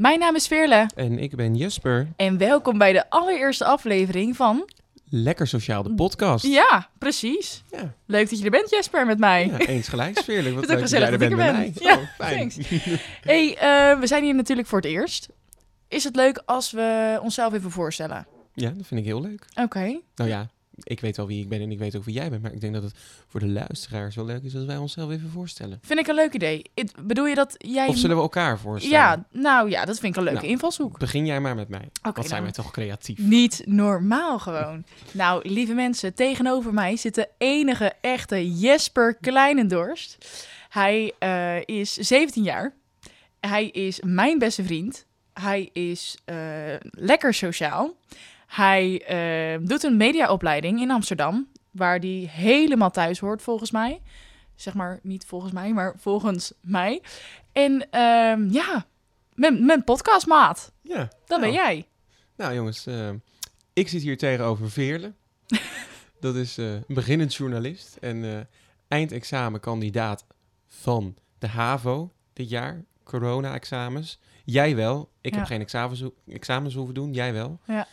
Mijn naam is Veerle En ik ben Jesper. en welkom bij de allereerste aflevering van... Lekker Sociaal, de podcast. Ja, precies. Ja, Leuk dat je er bent, Jesper, met mij. ja, eens gelijk, Veerlijk. Wat leuk dat jij er bent met mij. Ja, Oh, fijn. thanks. hey, eh, we zijn hier natuurlijk voor het eerst. Is het leuk als we onszelf even voorstellen? Ja, dat vind ik heel leuk. Oké. Nou ja, ik weet wel wie ik ben en ik weet ook wie jij bent. Maar ik denk dat het voor de luisteraars wel leuk is als wij onszelf even voorstellen. Vind ik een leuk idee. Bedoel je dat jij... Of zullen we elkaar voorstellen? Ja, nou ja, dat vind ik een leuke Nou, invalshoek. Begin jij maar met mij. Wat zijn wij toch creatief. Niet normaal gewoon. Nou, lieve mensen, tegenover mij zit de enige echte Jesper Kleinendorst. Hij eh, is 17 jaar. Hij is mijn beste vriend. Hij is eh, lekker sociaal. Hij eh, doet een mediaopleiding in Amsterdam, waar hij helemaal thuis hoort volgens mij. Zeg maar niet volgens mij, maar volgens mij. En ehm, ja, mijn, mijn podcastmaat, Ja. dat ben nou, jij. Nou jongens, eh, ik zit hier tegenover Veerle. dat is eh, een beginnend journalist en eh eindexamenkandidaat van de HAVO dit jaar. Corona-examens. Jij wel. Ik Ja. heb geen examens, examens hoeven doen. Jij wel. Ja.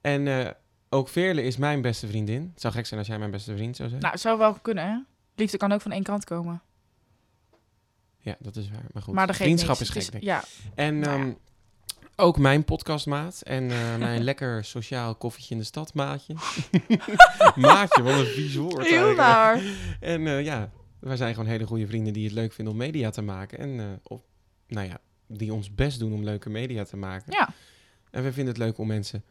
En eh, ook Veerle is mijn beste vriendin. Het zou gek zijn als jij mijn beste vriend zou zijn. Nou, het zou wel kunnen, hè? Liefde kan ook van één kant komen. Ja, dat is waar. Maar goed, maar vriendschap niks. is gek. ik. Ja, En Nou ja. ehm, ook mijn podcastmaat en eh, mijn lekker sociaal koffietje in de stad maatje. maatje, wat een vies woord heel naar. En eh, ja, wij zijn gewoon hele goede vrienden die het leuk vinden om media te maken. En op, nou ja, die ons best doen om leuke media te maken. Ja, En we vinden het leuk om mensen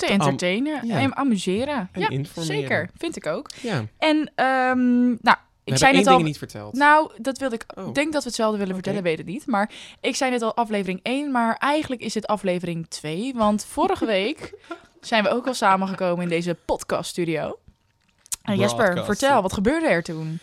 te entertainen ja. en amuseren. en ja, informeren. zeker. Vind ik ook. Ja, En, ehm, nou, ik zei ding al... niet verteld. Nou, dat wilde ik... Oh. Ik denk dat we hetzelfde willen vertellen, weet het niet. Maar ik zei net al aflevering 1, maar eigenlijk is dit aflevering 2. Want vorige week zijn we ook al samengekomen in deze podcaststudio. En Jesper, vertel, wat gebeurde er toen?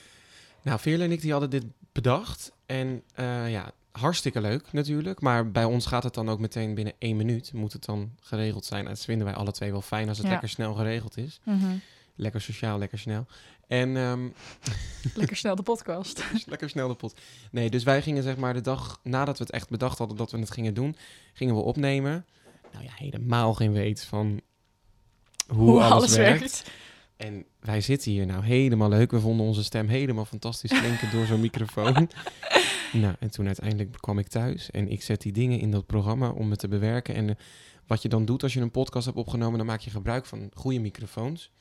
Nou, Veerle en ik die hadden dit bedacht. En eh, ja, hartstikke leuk natuurlijk. Maar bij ons gaat het dan ook meteen binnen één minuut. Moet het dan geregeld zijn. En dat vinden wij alle twee wel fijn als het Ja. lekker snel geregeld is. Mhm. Lekker sociaal, lekker snel. En ehm, Lekker snel de podcast. lekker snel de pot. Nee, dus wij gingen zeg maar de dag nadat we het echt bedacht hadden dat we het gingen doen, gingen we opnemen. Nou ja, helemaal geen weet van hoe, alles, werkt. En wij zitten hier nou helemaal leuk. We vonden onze stem helemaal fantastisch klinken door zo'n microfoon. Nou, en toen uiteindelijk kwam ik thuis en ik zet die dingen in dat programma om het te bewerken. En eh, wat je dan doet als je een podcast hebt opgenomen, dan maak je gebruik van goede microfoons.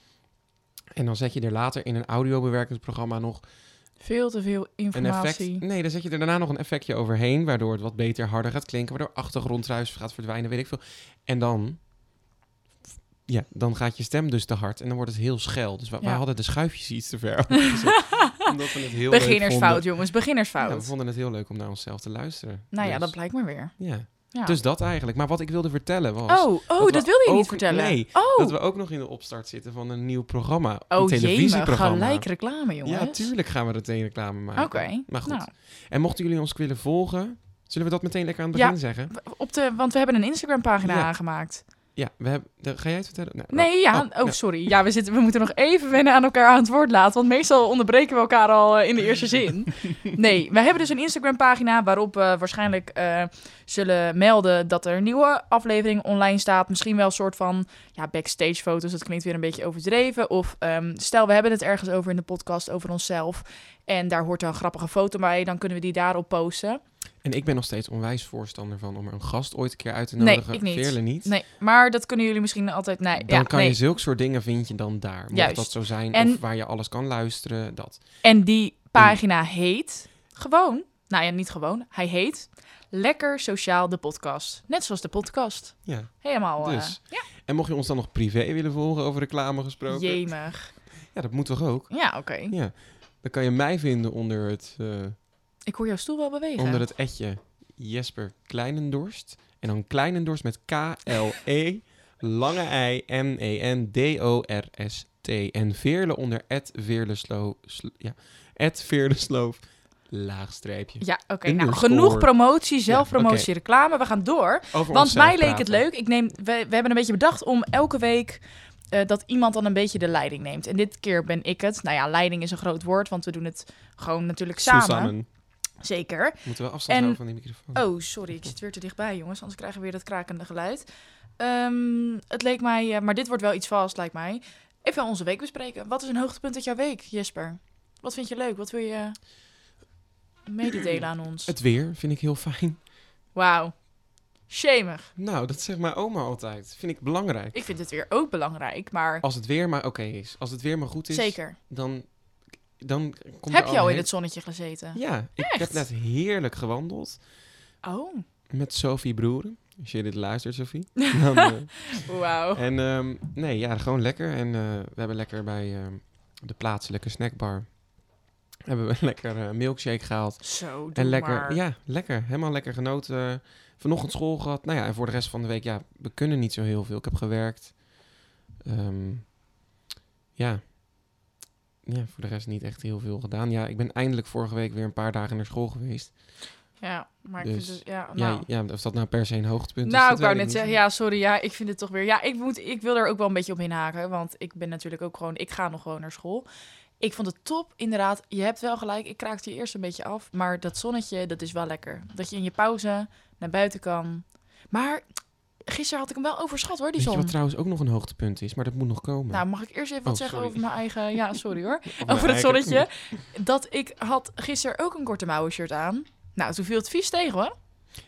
En dan zet je er later in een audiobewerkingsprogramma nog Veel te veel een effect. informatie. Nee, dan zet je er daarna nog een effectje overheen, waardoor het wat beter harder gaat klinken, waardoor achtergrondruis gaat verdwijnen, weet ik veel. En dan, ja, dan gaat je stem dus te hard en dan wordt het heel schel. Dus wij, hadden de schuifjes iets te ver omdat we het heel Beginnersfout, jongens, beginnersfout. Ja, we vonden het heel leuk om naar onszelf te luisteren. nou ja, Dus, dat blijkt maar weer. ja. Ja. Dus dat eigenlijk. Maar wat ik wilde vertellen was oh, oh, we dat wilde je niet vertellen. nee, oh, dat we ook nog in de opstart zitten van een nieuw programma, een oh televisieprogramma. jee, gelijk reclame, jongens. Ja, tuurlijk gaan we er meteen reclame maken. Oké, Maar goed. nou. En mochten jullie ons willen volgen, zullen we dat meteen lekker aan het begin zeggen? Op de, want we hebben een Instagram-pagina aangemaakt. Ja, we hebben, de- ga jij het vertellen? Nee, ja. oh, Oh, sorry. Ja, we, zitten, we moeten nog even wennen aan elkaar aan het woord laten. Want meestal onderbreken we elkaar al eh, in de eerste zin. Nee, we hebben dus een Instagram-pagina waarop we waarschijnlijk eh, zullen melden dat er een nieuwe aflevering online staat. Misschien wel een soort van ja, backstage-foto's. Dat klinkt weer een beetje overdreven. Of ehm, stel, we hebben het ergens over in de podcast over onszelf. En daar hoort er een grappige foto bij. Dan kunnen we die daarop posten. En ik ben nog steeds onwijs voorstander van om er een gast ooit een keer uit te Nee, nodigen. ik niet. Veerle niet. Nee, maar dat kunnen jullie misschien altijd... Nee, Dan ja, kan nee. je zulke soort dingen vind je dan daar. Mocht Juist. dat zo zijn. En- Of waar je alles kan luisteren. Dat. En die pagina heet gewoon, nou ja, niet gewoon, hij heet Lekker Sociaal de Podcast. Net zoals de podcast. Ja, Helemaal, eh, dus. En mocht je ons dan nog privé willen volgen over reclame gesproken. jemig. Ja, dat moet toch ook? Ja, oké. Ja. Dan kan je mij vinden onder het, eh, Ik hoor jouw stoel wel bewegen. onder het etje Jesper Kleinendorst. En dan Kleinendorst met K-L-E, lange I, M-E-N-D-O-R-S-T. En Veerle onder Veerlesloof, sl- ja, het Veerlesloof, laagstreepje. Ja, oké. Nou, genoeg promotie, zelfpromotie, reclame. We gaan door. Over Want mij leek het leuk. Ik neem, we, we hebben een beetje bedacht om elke week eh, dat iemand dan een beetje de leiding neemt. En dit keer ben ik het. Nou ja, leiding is een groot woord, want we doen het gewoon natuurlijk samen. Zeker. Moeten we afstand En- houden van die microfoon? Oh, sorry, ik zit weer te dichtbij, jongens. Anders krijgen we weer dat krakende geluid. Ehm, het leek mij, eh, maar dit wordt wel iets vast, lijkt mij. Even onze week bespreken. Wat is een hoogtepunt uit jouw week, Jesper? Wat vind je leuk? Wat wil je mededelen aan ons? Het weer vind ik heel fijn. Wauw. Shamig. Nou, dat zegt mijn oma altijd. Vind ik belangrijk. Ik vind het weer ook belangrijk, maar Als het weer maar oké is. Als het weer maar goed is, zeker. dan, dan komt Heb je al in het zonnetje gezeten? Ja, ik heb net heerlijk gewandeld Oh, met Sophie Broeren. Als je dit luistert, Sophie. Eh, wauw. en ehm, nee, ja, gewoon lekker. En eh, we hebben lekker bij ehm, de plaatselijke snackbar... hebben we lekker eh, milkshake gehaald. Zo, En lekker, maar. ja, lekker. Helemaal lekker genoten. Vanochtend school gehad. Nou ja, en voor de rest van de week, ja, we kunnen niet zo heel veel. Ik heb gewerkt. Ehm, ja. Ja, voor de rest niet echt heel veel gedaan. Ja, ik ben eindelijk vorige week weer een paar dagen naar school geweest. Ja, maar ik Dus, vind het... Ja, nou. Ja, ja, of dat nou per se een hoogtepunt is, Nou, ik wou net zeggen, ja, sorry, ja, ik vind het toch weer... Ja, ik, moet, ik wil er ook wel een beetje op inhaken, want ik ben natuurlijk ook gewoon... Ik ga nog gewoon naar school. Ik vond het top, inderdaad. Je hebt wel gelijk, ik kraakte je eerst een beetje af. Maar dat zonnetje, dat is wel lekker. Dat je in je pauze naar buiten kan. Maar gisteren had ik hem wel overschat, hoor, die Weet zon. wat trouwens ook nog een hoogtepunt is? Maar dat moet nog komen. Nou, mag ik eerst even wat Oh, zeggen sorry. over mijn eigen... Ja, sorry hoor. Over het eigen- zonnetje. Dat ik had gisteren ook een korte mouwen shirt aan. Nou, toen viel het vies tegen, hoor.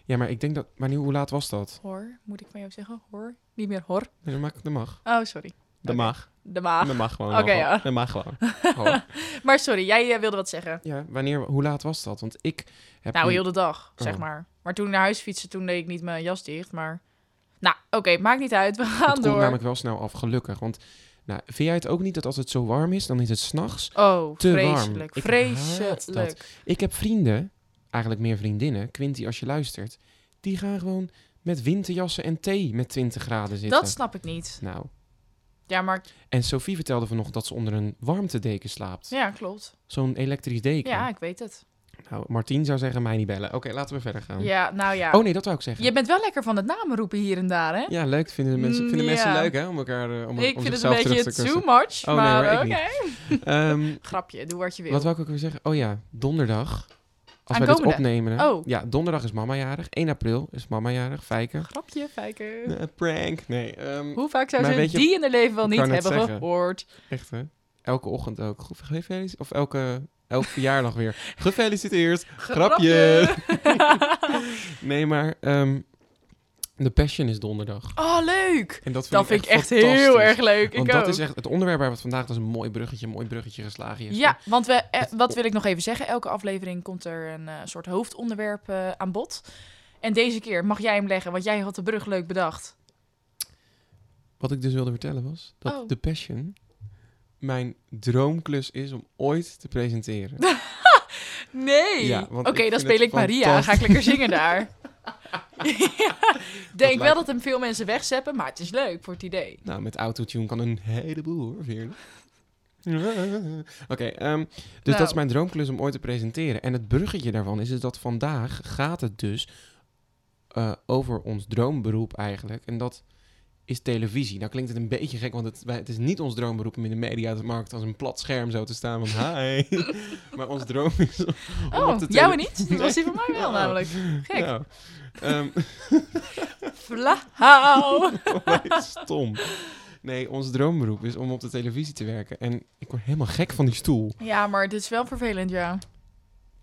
Ja, maar ik denk dat... Maar nu, hoe laat was dat? Hoor, moet ik van jou zeggen? Hoor. Niet meer hoor. Nee, dat mag. Dat mag. Oh, sorry. Dat mag. De maag. Dat mag gewoon. Oké, ja. Dat mag gewoon. Gewoon. Maar sorry, jij eh, wilde wat zeggen. Ja, wanneer, hoe laat was dat? Want ik heb Nou, heel de dag, zeg Oh. maar. Maar toen ik naar huis fietste, toen deed ik niet mijn jas dicht. Maar, nou, oké, maakt niet uit. We gaan het komt door. namelijk wel snel af, gelukkig. Want nou, vind jij het ook niet dat als het zo warm is, dan is het s'nachts? Oh, te warm. vreselijk. Ik dat. Vreselijk. Ik heb vrienden, eigenlijk meer vriendinnen, Quinty als je luistert, die gaan gewoon met winterjassen en thee met 20 graden zitten. Dat snap ik niet. Nou, Ja, maar en Sophie vertelde vanochtend dat ze onder een warmtedeken slaapt. ja, klopt. Zo'n elektrisch deken. Ja, ik weet het. Nou, Martien zou zeggen, mij niet bellen. Oké, laten we verder gaan. Ja, nou ja. Oh nee, dat wou ik zeggen. Je bent wel lekker van het namen roepen hier en daar, hè? Ja, leuk. Vinden, mensen, vinden Mm, mensen leuk, hè? Om elkaar eh, om, ik om vind het een beetje too much, Oh, nee, maar oké. Ehm, Grapje, doe wat je wil. Wat wou ik ook weer zeggen? Oh ja, donderdag. Als wij dit opnemen. Oh. Ja, donderdag is mama jarig. 1 april is mama jarig. Grapje, fijken. Eh, prank. Nee, ehm, Hoe vaak zou ze die in haar leven wel niet hebben zeggen. gehoord? echt hè. Elke ochtend ook. Of elke, elke verjaardag weer. Gefeliciteerd. Grapje. Nee, maar ehm de Passion is donderdag. Oh, leuk! En dat vind Dat ik vind ik echt heel erg leuk. Want ik dat ook. is echt het onderwerp waar we vandaag dat is een mooi bruggetje, mooi bruggetje geslagen is. Ja, want we, eh, wat wil ik nog even zeggen? Elke aflevering komt er een eh, soort hoofdonderwerp eh, aan bod. En deze keer mag jij hem leggen, want jij had de brug leuk bedacht. Wat ik dus wilde vertellen was dat Oh. de Passion mijn droomklus is om ooit te presenteren. Nee! Ja, Oké, dan speel ik Maria. Ga ik lekker zingen daar. ja, denk wel dat hem veel mensen wegzeppen, maar het is leuk voor het idee. nou, met autotune kan een heleboel hoor, Veerle. Oké, ehm, dus Nou. dat is mijn droomklus om ooit te presenteren. En het bruggetje daarvan is, is dat vandaag gaat het dus eh, over ons droomberoep eigenlijk. En dat is televisie. Nou klinkt het een beetje gek, want het, wij- het is niet ons droomberoep om in de media te markt als een plat scherm zo te staan van hi. maar ons droom is om Oh, op de jou tele- niet? Dat was die van mij wel Oh. namelijk. Gek. Nou, ehm, Flauw. stom. Nee, ons droomberoep is om op de televisie te werken. En ik word helemaal gek van die stoel. Ja, maar dit is wel vervelend, ja.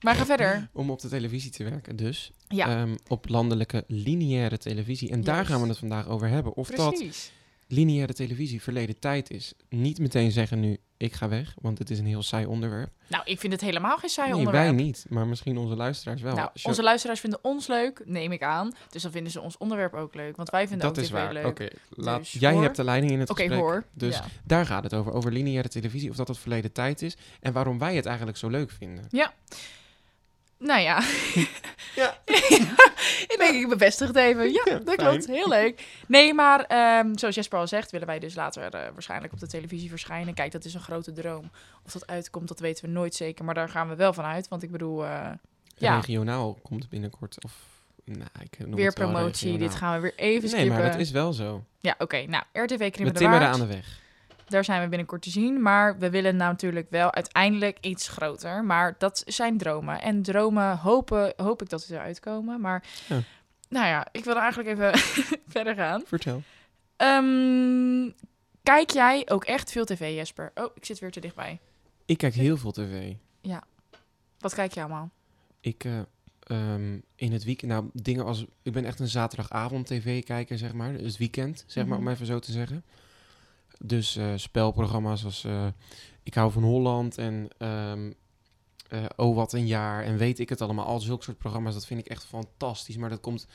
Maar ga verder. Om op de televisie te werken dus. Ja, Ehm, op landelijke lineaire televisie. En daar gaan we het vandaag over hebben. Of dat lineaire televisie verleden tijd is. Niet meteen zeggen nu, ik ga weg. Want het is een heel saai onderwerp. Nou, ik vind het helemaal geen saai nee, onderwerp. wij niet. Maar misschien onze luisteraars wel. Nou, onze luisteraars vinden ons leuk, neem ik aan. Dus dan vinden ze ons onderwerp ook leuk. Want wij vinden dat ook is waar. leuk. Oké, laat- Dus jij hoor. hebt de leiding in het gesprek. hoor. Dus Ja. daar gaat het over. Over lineaire televisie. Of dat het verleden tijd is. En waarom wij het eigenlijk zo leuk vinden. Nou ja. Ja. ik denk, ik bevestig het even. Ja, dat fijn. klopt. Heel leuk. Nee, maar ehm, zoals Jesper al zegt, willen wij dus later eh, waarschijnlijk op de televisie verschijnen. Kijk, dat is een grote droom. Of dat uitkomt, dat weten we nooit zeker. Maar daar gaan we wel van uit. Want ik bedoel, eh, Ja. Regionaal komt binnenkort. Of, nou, ik weer promotie. Dit gaan we weer even Nee, skippen. maar dat is wel zo. Ja, oké. Nou, RTV Krimmen de Waard. aan de weg. Daar zijn we binnenkort te zien. Maar we willen nou natuurlijk wel uiteindelijk iets groter. Maar dat zijn dromen. En dromen hopen, hoop ik dat ze eruit komen. Maar Ja. nou ja, ik wil eigenlijk even verder gaan. Vertel. Ehm, kijk jij ook echt veel tv, Jesper? Oh, ik zit weer te dichtbij. Ik kijk heel veel tv. Wat kijk je allemaal? Ik eh, ehm, in het weekend, nou dingen als, ik ben echt een zaterdagavond tv kijker, zeg maar. Dus het weekend, zeg maar, om Mhm. even zo te zeggen. Dus eh, spelprogramma's als eh, Ik hou van Holland en eh, Oh wat een jaar en weet ik het allemaal. Al zulke soort programma's, dat vind ik echt fantastisch. Maar dat komt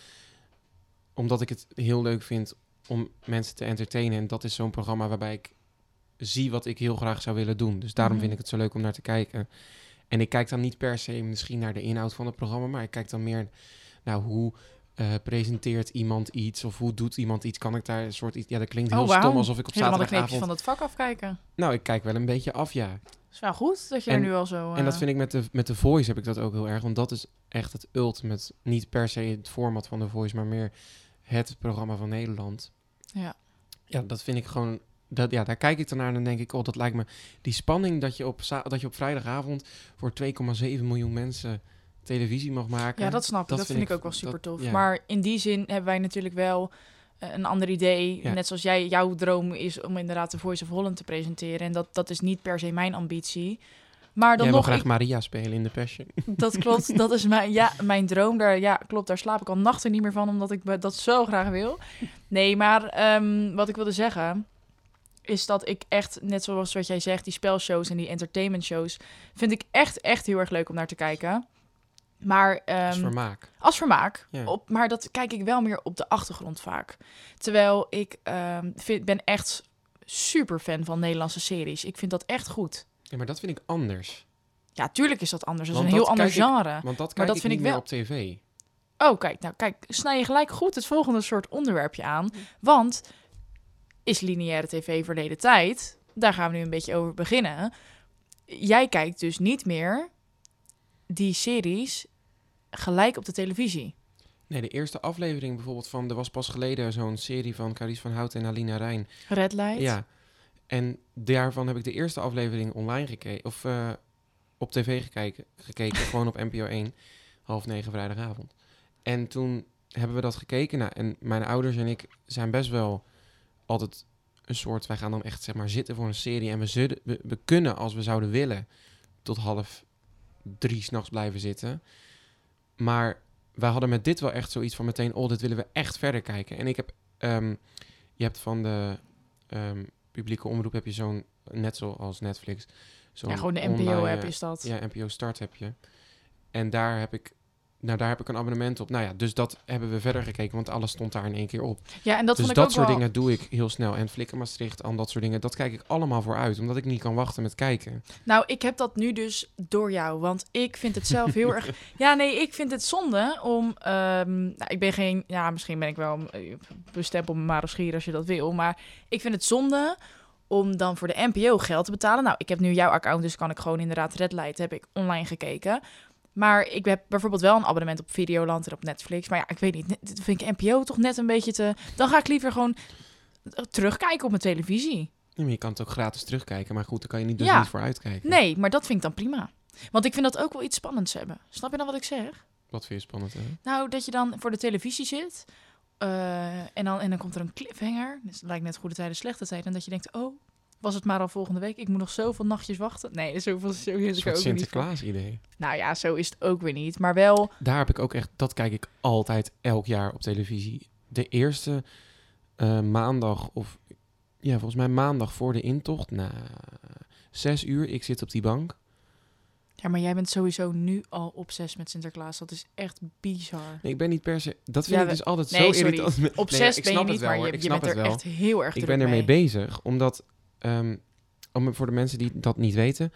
omdat ik het heel leuk vind om mensen te entertainen. En dat is zo'n programma waarbij ik zie wat ik heel graag zou willen doen. Dus daarom Mhm. vind ik het zo leuk om naar te kijken. En ik kijk dan niet per se misschien naar de inhoud van het programma, maar ik kijk dan meer, nou, hoe eh, presenteert iemand iets of hoe doet iemand iets? Kan ik daar een soort iets? Ja, dat klinkt heel Oh, stom alsof ik op Helemaal zaterdagavond. van het vak afkijken. Nou, ik kijk wel een beetje af, ja. is wel goed dat je En- er nu al zo... En dat eh, vind ik met de, met de Voice heb ik dat ook heel erg. Want dat is echt het ultimate. Niet per se het format van de Voice, maar meer het programma van Nederland. Ja. Ja, dat vind ik gewoon... Dat, ja, daar kijk ik dan naar en dan denk ik... Oh, dat lijkt me... Die spanning dat je op, dat je op vrijdagavond... voor 2,7 miljoen mensen televisie mag maken. Ja, dat snap ik. dat Dat, vind vind ik ook wel super dat- tof. ja. Maar in die zin hebben wij natuurlijk wel eh, een ander idee. Ja. Net zoals jij, jouw droom is om inderdaad de Voice of Holland te presenteren. En dat, dat is niet per se mijn ambitie. Maar dan Jij wil nog, graag ik- Maria spelen in de Passion. dat klopt. Dat is mijn, ja, mijn droom. Daar, ja, klopt. Daar slaap ik al nachten niet meer van, omdat ik dat zo graag wil. Nee, maar ehm, wat ik wilde zeggen is dat ik echt, net zoals wat jij zegt, die spelshows en die entertainmentshows, vind ik echt, echt heel erg leuk om naar te kijken. Maar Als ehm, vermaak. als vermaak. Ja. Op, maar dat kijk ik wel meer op de achtergrond vaak. Terwijl ik ehm, vind, ben echt super fan van Nederlandse series. Ik vind dat echt goed. Ja, maar dat vind ik anders. Ja, tuurlijk is dat anders. Dat is Want een heel ander ik- genre. Want dat Maar kijk dat ik vind niet ik meer wel- op tv. Oh, kijk, nou kijk, snij je gelijk goed het volgende soort onderwerpje aan. Want is lineaire tv verleden tijd? Daar gaan we nu een beetje over beginnen. Jij kijkt dus niet meer die series gelijk op de televisie. Nee, de eerste aflevering bijvoorbeeld van... Er was pas geleden zo'n serie van Carice van Houten en Alina Rijn. Red Light. Ja. En daarvan heb ik de eerste aflevering online gekeken. Of eh, op tv gekeken. gekeken gewoon op NPO 1. Half negen vrijdagavond. En toen hebben we dat gekeken. Nou, en mijn ouders en ik zijn best wel altijd een soort... Wij gaan dan echt zeg maar zitten voor een serie. En we, zullen, we, we kunnen, als we zouden willen... tot half drie s'nachts blijven zitten. Maar wij hadden met dit wel echt zoiets van meteen... oh, dit willen we echt verder kijken. En ik heb... ehm, je hebt van de ehm, publieke omroep heb je zo'n... net zoals Netflix... Zo'n Ja, gewoon de NPO-app eh, is dat. ja, NPO Start heb je. En daar heb ik... Nou, daar heb ik een abonnement op. Nou ja, dus dat hebben we verder gekeken, want alles stond daar in één keer op. Ja, en dat dus vond ik dat ook soort wel... dingen doe ik heel snel. En Flikker Maastricht, al dat soort dingen, dat kijk ik allemaal vooruit. Omdat ik niet kan wachten met kijken. Nou, ik heb dat nu dus door jou. Want ik vind het zelf heel erg... Ja, nee, ik vind het zonde om... ehm, nou, ik ben geen... Ja, misschien ben ik wel eh, bestempeld met Maro Schier als je dat wil. Maar ik vind het zonde om dan voor de NPO geld te betalen. Nou, ik heb nu jouw account, dus kan ik gewoon inderdaad Red Light heb ik online gekeken. Maar ik heb bijvoorbeeld wel een abonnement op Videoland en op Netflix. Maar ja, ik weet niet. Dit vind ik NPO toch net een beetje te... Dan ga ik liever gewoon eh, terugkijken op mijn televisie. Ja, maar je kan het ook gratis terugkijken. Maar goed, daar kan je niet, dus Ja. niet voor uitkijken. Nee, maar dat vind ik dan prima. Want ik vind dat ook wel iets spannends hebben. Snap je dan wat ik zeg? Wat vind je spannend, hè? Nou, dat je dan voor de televisie zit. eh, en, dan, en dan komt er een cliffhanger. Dus het lijkt net goede tijden, slechte tijden. En dat je denkt, oh, was het maar al volgende week? Ik moet nog zoveel nachtjes wachten. Nee, zoveel zo is soort ook niet. Sinterklaas idee. Nou ja, zo is het ook weer niet. Maar wel, Daar heb ik ook echt... Dat kijk ik altijd elk jaar op televisie. De eerste eh, maandag of... Ja, volgens mij maandag voor de intocht. Na zes uur, ik zit op die bank. ja, maar jij bent sowieso nu al obsessief met Sinterklaas. Dat is echt bizar. Nee, ik ben niet per se... Dat vind Ja, ik dus altijd Nee, zo irritant. Nee, Obsessief ik ben je het niet, wel, maar je, je bent er het wel. echt heel erg Ik ben ermee mee. bezig, omdat... ehm, om, voor de mensen die dat niet weten...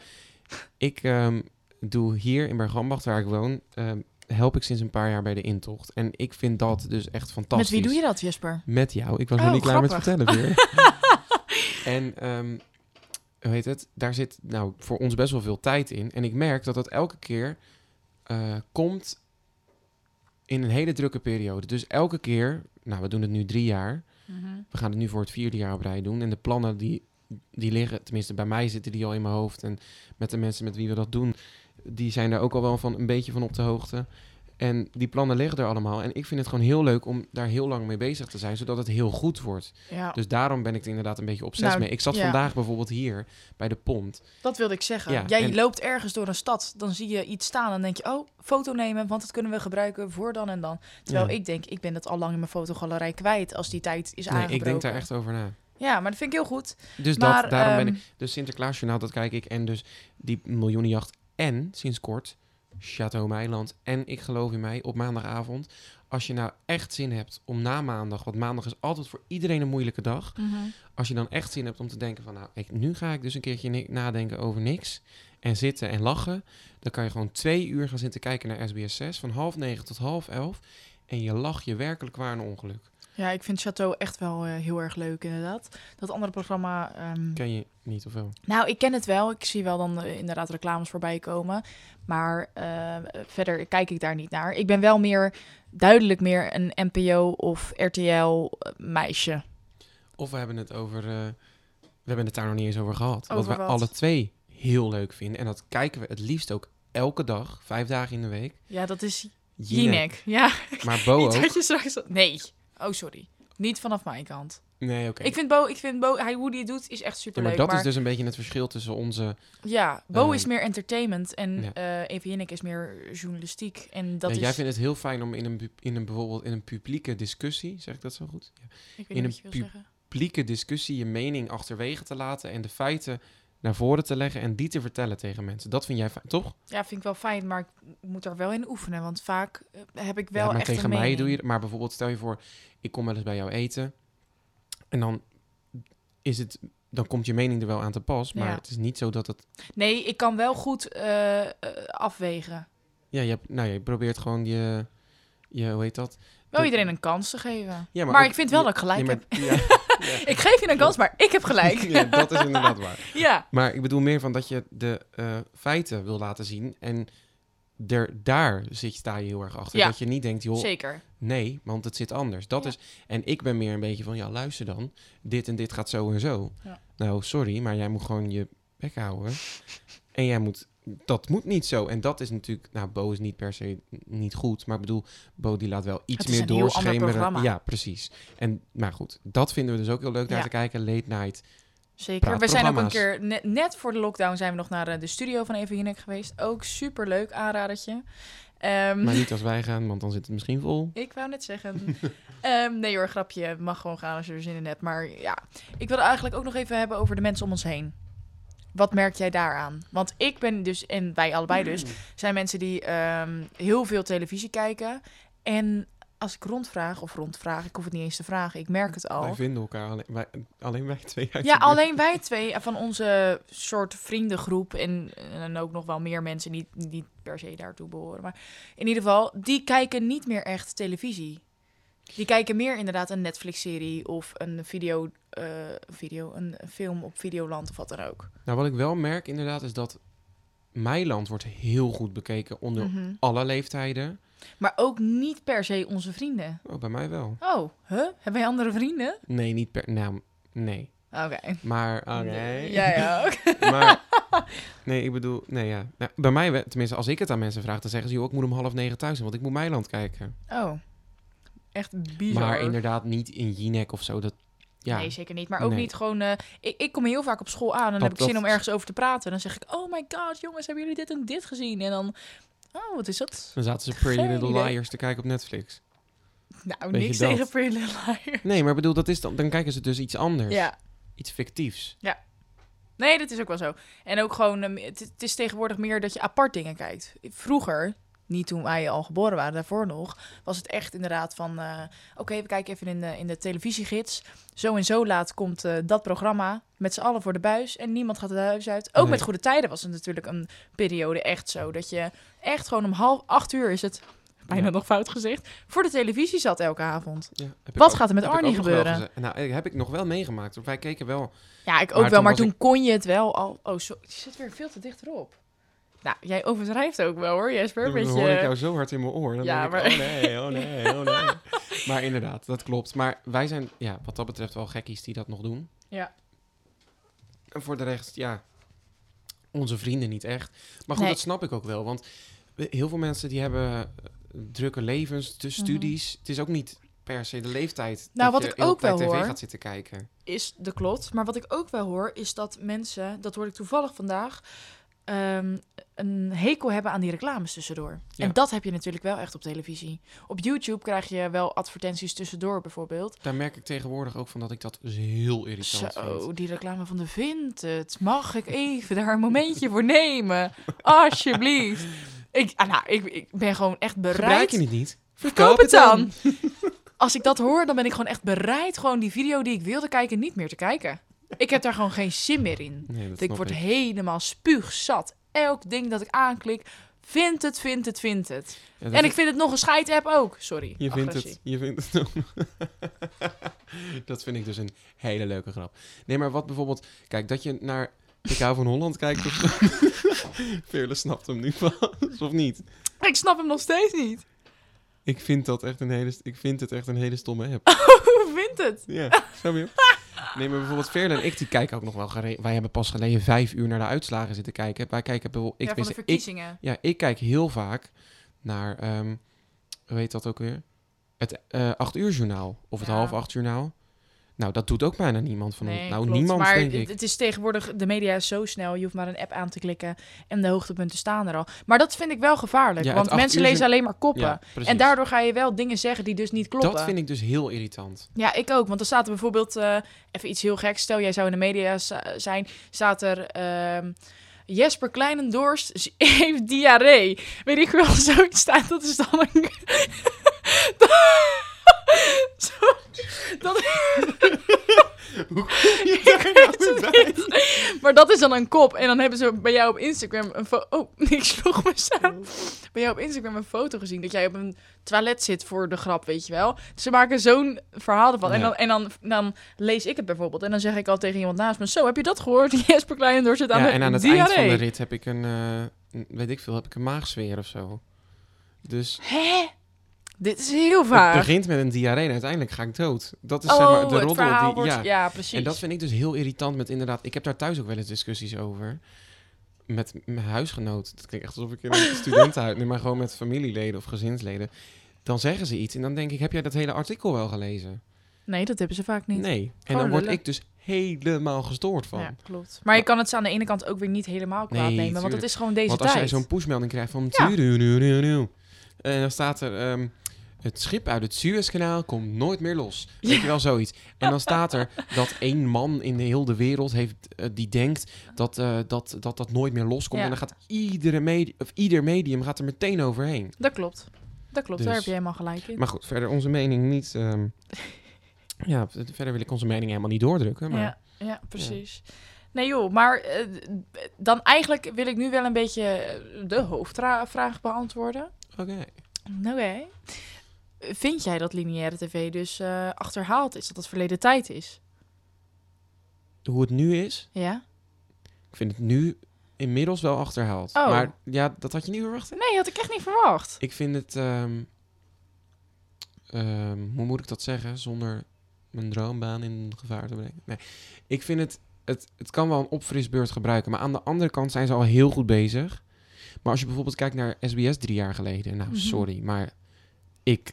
Ik ehm, doe hier in Bergambacht, waar ik woon... ehm, help ik sinds een paar jaar bij de intocht. En ik vind dat dus echt fantastisch. Met wie doe je dat, Jesper? Met jou. Ik was Oh, nog niet klaar met vertellen weer. en ehm hoe heet het? Daar zit nou voor ons best wel veel tijd in. En ik merk dat dat elke keer eh, komt in een hele drukke periode. Dus elke keer, nou we doen het nu drie jaar. Mhm. We gaan het nu voor het vierde jaar op rij doen. En de plannen die, die liggen, tenminste bij mij zitten die al in mijn hoofd. En met de mensen met wie we dat doen, die zijn daar ook al wel van een beetje van op de hoogte. En die plannen liggen er allemaal. En ik vind het gewoon heel leuk om daar heel lang mee bezig te zijn, zodat het heel goed wordt. Ja, Dus daarom ben ik er inderdaad een beetje obsessief Nou, mee. Ik zat ja. vandaag bijvoorbeeld hier bij de pont. dat wilde ik zeggen. Ja, Jij en- loopt ergens door een stad, dan zie je iets staan en denk je, oh, foto nemen, want dat kunnen we gebruiken voor dan en dan. Terwijl ik denk, ik ben dat al lang in mijn fotogalerij kwijt als die tijd is Nee, aangebroken. ik denk daar echt over na. Ja, maar dat vind ik heel goed. Dus maar, dat, daarom ben ehm, ik... Dus Sinterklaasjournaal, dat kijk ik. En dus die miljoenenjacht. En, sinds kort, Chateau Meiland. En Ik geloof in mij, op maandagavond. Als je nou echt zin hebt om na maandag... Want maandag is altijd voor iedereen een moeilijke dag. Als je dan echt zin hebt om te denken van... Nou, ik, nu ga ik dus een keertje nadenken over niks. En zitten en lachen. Dan kan je gewoon twee uur gaan zitten kijken naar SBS 6. Van half negen tot half elf. En je lacht je werkelijk waar een ongeluk. Ja, ik vind Chateau echt wel eh, heel erg leuk, inderdaad. Dat andere programma... ehm, Ken je niet of wel? Nou, ik ken het wel. Ik zie wel dan eh, inderdaad reclames voorbij komen. Maar eh, verder kijk ik daar niet naar. Ik ben wel meer, duidelijk meer een NPO of RTL meisje. Of we hebben het over. we hebben het daar nog niet eens over gehad. Over wat we wat? alle twee heel leuk vinden. En dat kijken we het liefst ook elke dag, vijf dagen in de week. Ja, dat is Jinek. Jinek. Ja, Maar Bo ook. dat je straks... Nee. Oh, sorry. Niet vanaf mijn kant. Nee, oké. Ik vind Bo, ik vind Bo hij, hoe die het doet, is echt Ja, super maar leuk. dat is dus een beetje het verschil tussen onze. Ja, Bo Eh, is meer entertainment en ja. eh is meer journalistiek. En dat Ja, is... Jij vindt het heel fijn om in een, in een bijvoorbeeld in een publieke discussie, zeg ik dat zo goed? Ja. ik weet in niet een wat je wil pub- zeggen. Publieke discussie je mening achterwege te laten en de feiten naar voren te leggen en die te vertellen tegen mensen. Dat vind jij fijn, toch? Ja, vind ik wel fijn, maar ik moet er wel in oefenen. Want vaak eh, heb ik wel ja, maar echt tegen een mij mening. doe je Maar bijvoorbeeld, stel je voor, ik kom wel eens bij jou eten. En dan is het. Dan komt je mening er wel aan te pas. Maar Ja. het is niet zo dat het. Nee, ik kan wel goed eh, eh, afwegen. Ja, je, hebt, nou, je probeert gewoon je. je hoe heet dat? Wel De- iedereen een kans te geven. Ja, maar ook- ik vind wel dat ik gelijk ja, heb. maar- ja, ja. Ik geef je een kans, maar ik heb gelijk. ja, dat is inderdaad waar. ja. Maar ik bedoel meer van dat je de eh, feiten wil laten zien. En er, daar zit, sta je heel erg achter. Ja. Dat je niet denkt, joh, zeker. nee, want het zit anders. Dat Ja. is, en ik ben meer een beetje van, ja, luister dan. Dit en dit gaat zo en zo. Ja. Nou, sorry, maar jij moet gewoon je bek houden. En jij moet, dat moet niet zo. En dat is natuurlijk, nou, Bo is niet per se niet goed. Maar ik bedoel, Bo die laat wel iets meer doorschemeren. Ja, precies. En, maar goed, dat vinden we dus ook heel leuk naar Ja. te kijken. Late night. Zeker. We zijn ook een keer, net, net voor de lockdown zijn we nog naar eh, de studio van Eva Jinek geweest. Ook super leuk, aanradertje. Ehm, Maar niet als wij gaan, want dan zit het misschien vol. Ik wou net zeggen. Ehm, nee hoor, grapje. Mag gewoon gaan als je er zin in hebt. Maar ja, ik wilde eigenlijk ook nog even hebben over de mensen om ons heen. Wat merk jij daaraan? Want ik ben dus, en wij allebei dus, zijn mensen die ehm, heel veel televisie kijken. En als ik rondvraag, of rondvraag, ik hoef het niet eens te vragen, ik merk het al. Wij vinden elkaar alleen wij, alleen wij twee Ja, alleen wij twee van onze soort vriendengroep en, en ook nog wel meer mensen die die niet per se daartoe behoren. Maar in ieder geval, die kijken niet meer echt televisie. Die kijken meer inderdaad een Netflix-serie of een video, eh, video een film op Videoland of wat dan ook. Nou, wat ik wel merk inderdaad is dat Meiland wordt heel goed bekeken onder Mhm. alle leeftijden. Maar ook niet per se onze vrienden. Oh, bij mij wel. Oh, huh? Hebben wij andere vrienden? Nee, niet per... Nou, nee. Oké. Maar. Ja, ja, ook. maar, nee, ik bedoel, nee, ja. Nou, bij mij, we- tenminste, als ik het aan mensen vraag, dan zeggen ze, joh, ik moet om half negen thuis zijn, want ik moet Meiland kijken. Oh, echt bizar. Maar inderdaad niet in Jinek of zo. Dat, ja, Nee, zeker niet. Maar ook Nee. niet gewoon... eh, ik, ik kom heel vaak op school aan en dan Dat- heb ik zin dat- om ergens over te praten. Dan zeg ik, oh my god, jongens, hebben jullie dit en dit gezien? En dan, oh, wat is dat? dan zaten ze Pretty Little idee. Liars te kijken op Netflix. Nou, niks dat? tegen Pretty Little Liars. Nee, maar bedoel, dat is dan, dan kijken ze dus iets anders. Ja. Iets fictiefs. Nee, dat is ook wel zo. En ook gewoon, ehm, het, het is tegenwoordig meer dat je apart dingen kijkt. Vroeger, niet toen wij al geboren waren, daarvoor nog, was het echt inderdaad van, eh, oké, we kijken even in de, in de televisiegids. Zo en zo laat komt eh, dat programma met z'n allen voor de buis en niemand gaat het huis uit. Ook Nee. met Goede Tijden was het natuurlijk een periode echt zo, dat je echt gewoon om half acht uur is het, bijna Ja. nog fout gezegd, voor de televisie zat elke avond. Ja, Wat ook- gaat er met Arnie gebeuren? Nou, heb ik nog wel meegemaakt. Wij keken wel Ja, ik ook Maar wel, maar toen ik- kon je het wel al. Oh, zo, je zit weer veel te dichterop. Nou, jij overdrijft ook wel hoor, Jesper. Dan hoor ik jou zo hard in mijn oor. Dan Ja, denk maar- ik, oh nee, oh nee, oh nee. maar inderdaad, dat klopt. Maar wij zijn, ja, wat dat betreft wel gekkies die dat nog doen. Ja. En voor de rest, ja, onze vrienden niet echt. Maar goed, Nee. dat snap ik ook wel. Want heel veel mensen die hebben eh, drukke levens, de studies. Het is ook niet per se de leeftijd Mhm. Nou, dat wat je ik ook wel tv hoor- gaat zitten kijken. is de klot. Maar wat ik ook wel hoor, is dat mensen, dat hoorde ik toevallig vandaag, ehm, een hekel hebben aan die reclames tussendoor. Ja. En dat heb je natuurlijk wel echt op televisie. Op YouTube krijg je wel advertenties tussendoor bijvoorbeeld. Daar merk ik tegenwoordig ook van dat ik dat dus heel irritant Zo, vind. die reclame van de Vinted. Mag ik even daar een momentje voor nemen? Alsjeblieft. Ik, ah, nou, ik, ik ben gewoon echt Gebruik bereid. je het niet? Verkoop het dan. Als ik dat hoor, dan ben ik gewoon echt bereid gewoon die video die ik wilde kijken niet meer te kijken. Ik heb daar gewoon geen zin meer in. Nee, dat Ik snap word ik. helemaal spuugzat. Elk ding dat ik aanklik, vindt het, vindt het, vindt het. Ja, En ik vind het nog een scheid-app ook. Sorry. Je vindt het. Je vindt het. dat vind ik dus een hele leuke grap. Nee, maar wat bijvoorbeeld... Kijk, dat je naar Ik hou van Holland kijkt of. Veerle snapt hem nu pas, of niet? Ik snap hem nog steeds niet. Ik vind, dat echt een hele, ik vind het echt een hele stomme app. Hoe vindt het? Ja, weer. Nee, maar bijvoorbeeld Veerle en ik, die kijken ook nog wel. Wij hebben pas geleden vijf uur naar de uitslagen zitten kijken. Wij kijken bijvoorbeeld... Ik, ja, van de tenminste, ik, verkiezingen. Ja, ik kijk heel vaak naar, ehm hoe heet dat ook weer? Het eh 8 uur journaal. Of het Ja. half acht journaal. Nou, dat doet ook bijna niemand van ons. Nee, Nou, klopt. niemand maar denk het- ik. het is tegenwoordig, de media is zo snel. Je hoeft maar een app aan te klikken en de hoogtepunten staan er al. Maar dat vind ik wel gevaarlijk, Ja, want mensen lezen alleen maar koppen. Ja, en daardoor ga je wel dingen zeggen die dus niet kloppen. Dat vind ik dus heel irritant. Ja, ik ook. Want er staat er bijvoorbeeld, eh, even iets heel geks. Stel, jij zou in de media zijn. Staat er, ehm, Jesper Kleinendorst heeft diarree. Weet ik wel, zoiets staat. Dat is dan een... Zo, dat, Hoe kom je daar nou bij? maar dat is dan een kop. En dan hebben ze bij jou op Instagram een foto... Oh, ik sloeg mezelf. Bij jou op Instagram een foto gezien dat jij op een toilet zit voor de grap, weet je wel. Ze maken zo'n verhaal ervan. En, dan, en dan, dan lees ik het bijvoorbeeld. En dan zeg ik al tegen iemand naast me... Zo, heb je dat gehoord? Jesper Kleinendorst zit aan Ja, de en aan het diarree. eind van de rit heb ik een, eh, weet ik veel, heb ik een maagzweer of zo. Dus Hè? Dit is heel het vaag. begint met een diarree en uiteindelijk ga ik dood. Dat is oh, zeg maar de het roddel die... wordt... Ja. Ja, precies. En dat vind ik dus heel irritant met inderdaad... Ik heb daar thuis ook wel eens discussies over. Met mijn huisgenoot. Dat klinkt echt alsof ik in een studentenhuis... Nee, maar gewoon met familieleden of gezinsleden. Dan zeggen ze iets en dan denk ik... Heb jij dat hele artikel wel gelezen? Nee, dat hebben ze vaak niet. Nee. En dan word ik dus helemaal gestoord van. Ja, klopt. Maar je kan het ze aan de ene kant ook weer niet helemaal kwaad Nee, nemen. Want het is gewoon deze Want als tijd. jij zo'n pushmelding krijgt van... Ja. En dan staat er... ehm, het schip uit het Suezkanaal komt nooit meer los. Weet je wel, zoiets. En dan staat er dat één man in de hele wereld heeft, eh, die denkt dat, eh, dat, dat dat nooit meer loskomt. Ja. En dan gaat iedere of ieder medium gaat er meteen overheen. Dat klopt. Dat klopt, daar Dus- heb je helemaal gelijk in. Maar goed, verder onze mening niet... ehm, ja, verder wil ik onze mening helemaal niet doordrukken. Maar Ja, ja, precies. Nee joh, maar eh, dan eigenlijk wil ik nu wel een beetje eh, de hoofdvraag beantwoorden. Oké. Oké. Vind jij dat lineaire tv dus eh, achterhaald is, dat het verleden tijd is? Hoe het nu is, Ja? ik vind het nu inmiddels wel achterhaald. Oh. Maar ja, dat had je niet verwacht. hè? Nee, had ik echt niet verwacht. Ik vind het... ehm, ehm, hoe moet ik dat zeggen? Zonder mijn droombaan in gevaar te brengen. Nee, ik vind het... Het, het kan wel een opfrisbeurt gebruiken. Maar aan de andere kant zijn ze al heel goed bezig. Maar als je bijvoorbeeld kijkt naar SBS drie jaar geleden. Nou, Mhm. sorry, maar ik...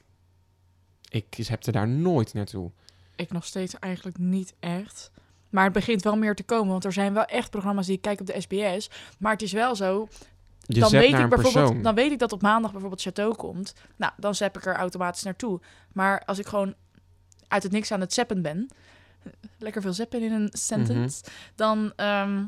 Ik heb er daar nooit naartoe. Ik nog steeds eigenlijk niet echt. Maar het begint wel meer te komen, want er zijn wel echt programma's die ik kijk op de SBS. Maar het is wel zo, Je dan weet naar ik een bijvoorbeeld, persoon. dan weet ik dat op maandag bijvoorbeeld Chateau komt. Nou, dan zap ik er automatisch naartoe. Maar als ik gewoon uit het niks aan het zappen ben, lekker veel zappen in een sentence, Mhm. dan, ehm,